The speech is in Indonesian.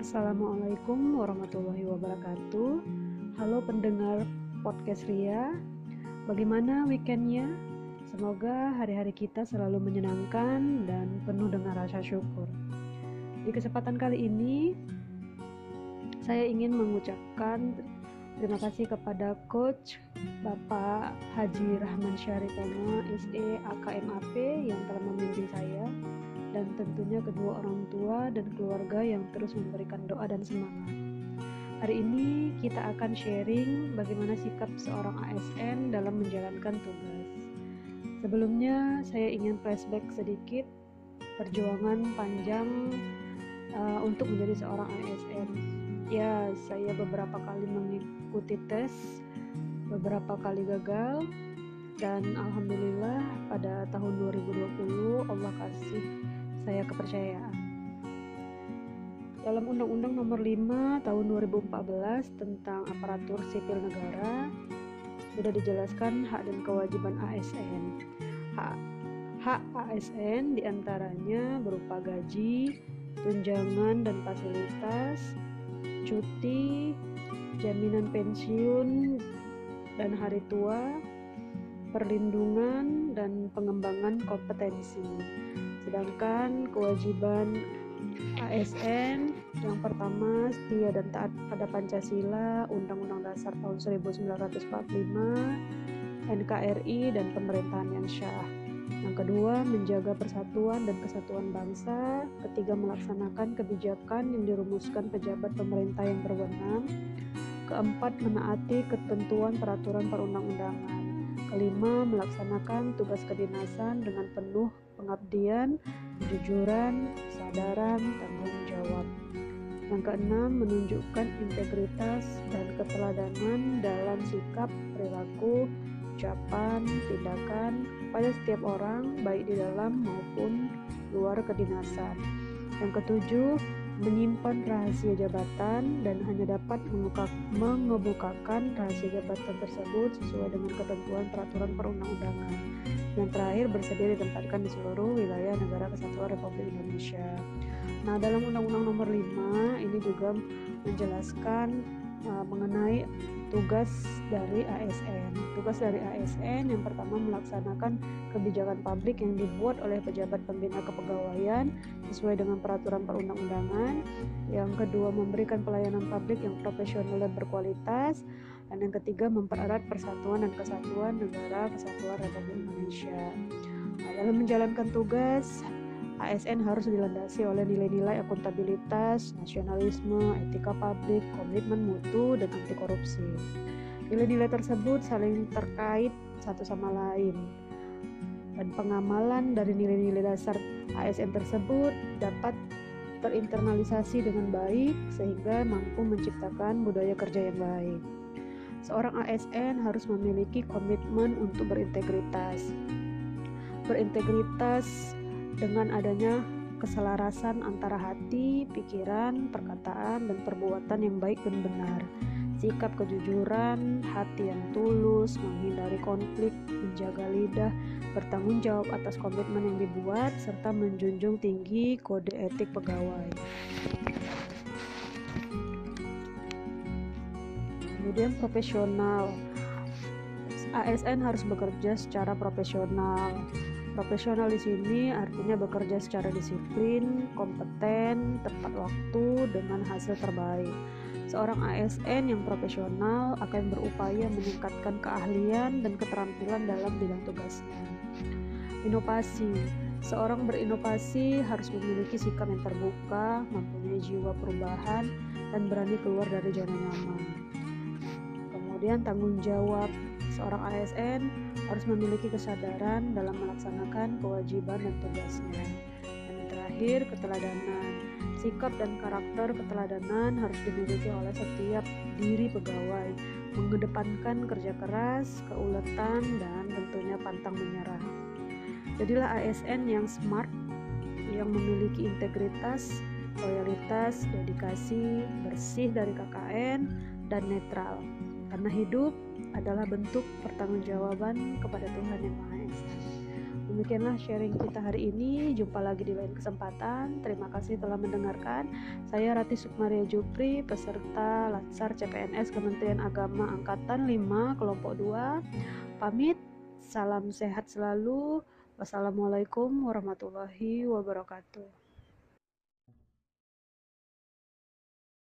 Assalamualaikum warahmatullahi wabarakatuh. Halo pendengar podcast Ria. Bagaimana weekendnya? Semoga hari-hari kita selalu menyenangkan dan penuh dengan rasa syukur. Di kesempatan kali ini, saya ingin mengucapkan terima kasih kepada Coach Bapak Haji Rahman Syarifono SE AKMAP yang telah membimbing saya dan tentunya kedua orang tua dan keluarga yang terus memberikan doa dan semangat. Hari ini kita akan sharing bagaimana sikap seorang ASN dalam menjalankan tugas. Sebelumnya saya ingin flashback sedikit perjuangan panjang uh, untuk menjadi seorang ASN. Ya, saya beberapa kali mengikuti tes, beberapa kali gagal, dan alhamdulillah pada tahun 2020 Allah kasih saya kepercayaan. Dalam Undang-Undang Nomor 5 Tahun 2014 tentang Aparatur Sipil Negara sudah dijelaskan hak dan kewajiban ASN. Hak, hak ASN di antaranya berupa gaji, tunjangan dan fasilitas, cuti, jaminan pensiun dan hari tua, perlindungan dan pengembangan kompetensi. Sedangkan kewajiban ASN yang pertama setia dan taat pada Pancasila, Undang-Undang Dasar tahun 1945, NKRI dan pemerintahan yang syah. Yang kedua, menjaga persatuan dan kesatuan bangsa. Ketiga, melaksanakan kebijakan yang dirumuskan pejabat pemerintah yang berwenang. Keempat, menaati ketentuan peraturan perundang-undangan. Kelima, melaksanakan tugas kedinasan dengan penuh pengabdian, kejujuran, kesadaran, tanggung jawab. Yang keenam, menunjukkan integritas dan keteladanan dalam sikap, perilaku, ucapan, tindakan pada setiap orang, baik di dalam maupun luar kedinasan. Yang ketujuh, menyimpan rahasia jabatan dan hanya dapat mengebukakan rahasia jabatan tersebut sesuai dengan ketentuan peraturan perundang-undangan. Yang terakhir bersedia ditempatkan di seluruh wilayah negara kesatuan Republik Indonesia. Nah, dalam Undang-Undang Nomor 5 ini juga menjelaskan uh, mengenai tugas dari ASN. Tugas dari ASN yang pertama melaksanakan kebijakan publik yang dibuat oleh pejabat pembina kepegawaian sesuai dengan peraturan perundang-undangan. Yang kedua memberikan pelayanan publik yang profesional dan berkualitas. Dan yang ketiga mempererat persatuan dan kesatuan negara kesatuan Republik Indonesia. Nah, dalam menjalankan tugas ASN harus dilandasi oleh nilai-nilai akuntabilitas, nasionalisme, etika publik, komitmen mutu, dan anti korupsi. Nilai-nilai tersebut saling terkait satu sama lain, dan pengamalan dari nilai-nilai dasar ASN tersebut dapat terinternalisasi dengan baik sehingga mampu menciptakan budaya kerja yang baik. Seorang ASN harus memiliki komitmen untuk berintegritas. Berintegritas dengan adanya keselarasan antara hati, pikiran, perkataan, dan perbuatan yang baik dan benar. Sikap kejujuran, hati yang tulus, menghindari konflik, menjaga lidah, bertanggung jawab atas komitmen yang dibuat, serta menjunjung tinggi kode etik pegawai. Kemudian profesional. ASN harus bekerja secara profesional, Profesional di sini artinya bekerja secara disiplin, kompeten, tepat waktu, dengan hasil terbaik. Seorang ASN yang profesional akan berupaya meningkatkan keahlian dan keterampilan dalam bidang tugasnya. Inovasi Seorang berinovasi harus memiliki sikap yang terbuka, mempunyai jiwa perubahan, dan berani keluar dari zona nyaman. Kemudian tanggung jawab seorang ASN harus memiliki kesadaran dalam melaksanakan kewajiban dan tugasnya. Dan yang terakhir, keteladanan. Sikap dan karakter keteladanan harus dimiliki oleh setiap diri pegawai, mengedepankan kerja keras, keuletan, dan tentunya pantang menyerah. Jadilah ASN yang smart, yang memiliki integritas, loyalitas, dedikasi, bersih dari KKN, dan netral. Karena hidup adalah bentuk pertanggungjawaban kepada Tuhan Yang Maha Esa. Demikianlah sharing kita hari ini. Jumpa lagi di lain kesempatan. Terima kasih telah mendengarkan. Saya Rati Sukmaria Jupri, peserta Latsar CPNS Kementerian Agama Angkatan 5, kelompok 2. Pamit, salam sehat selalu. Wassalamualaikum warahmatullahi wabarakatuh.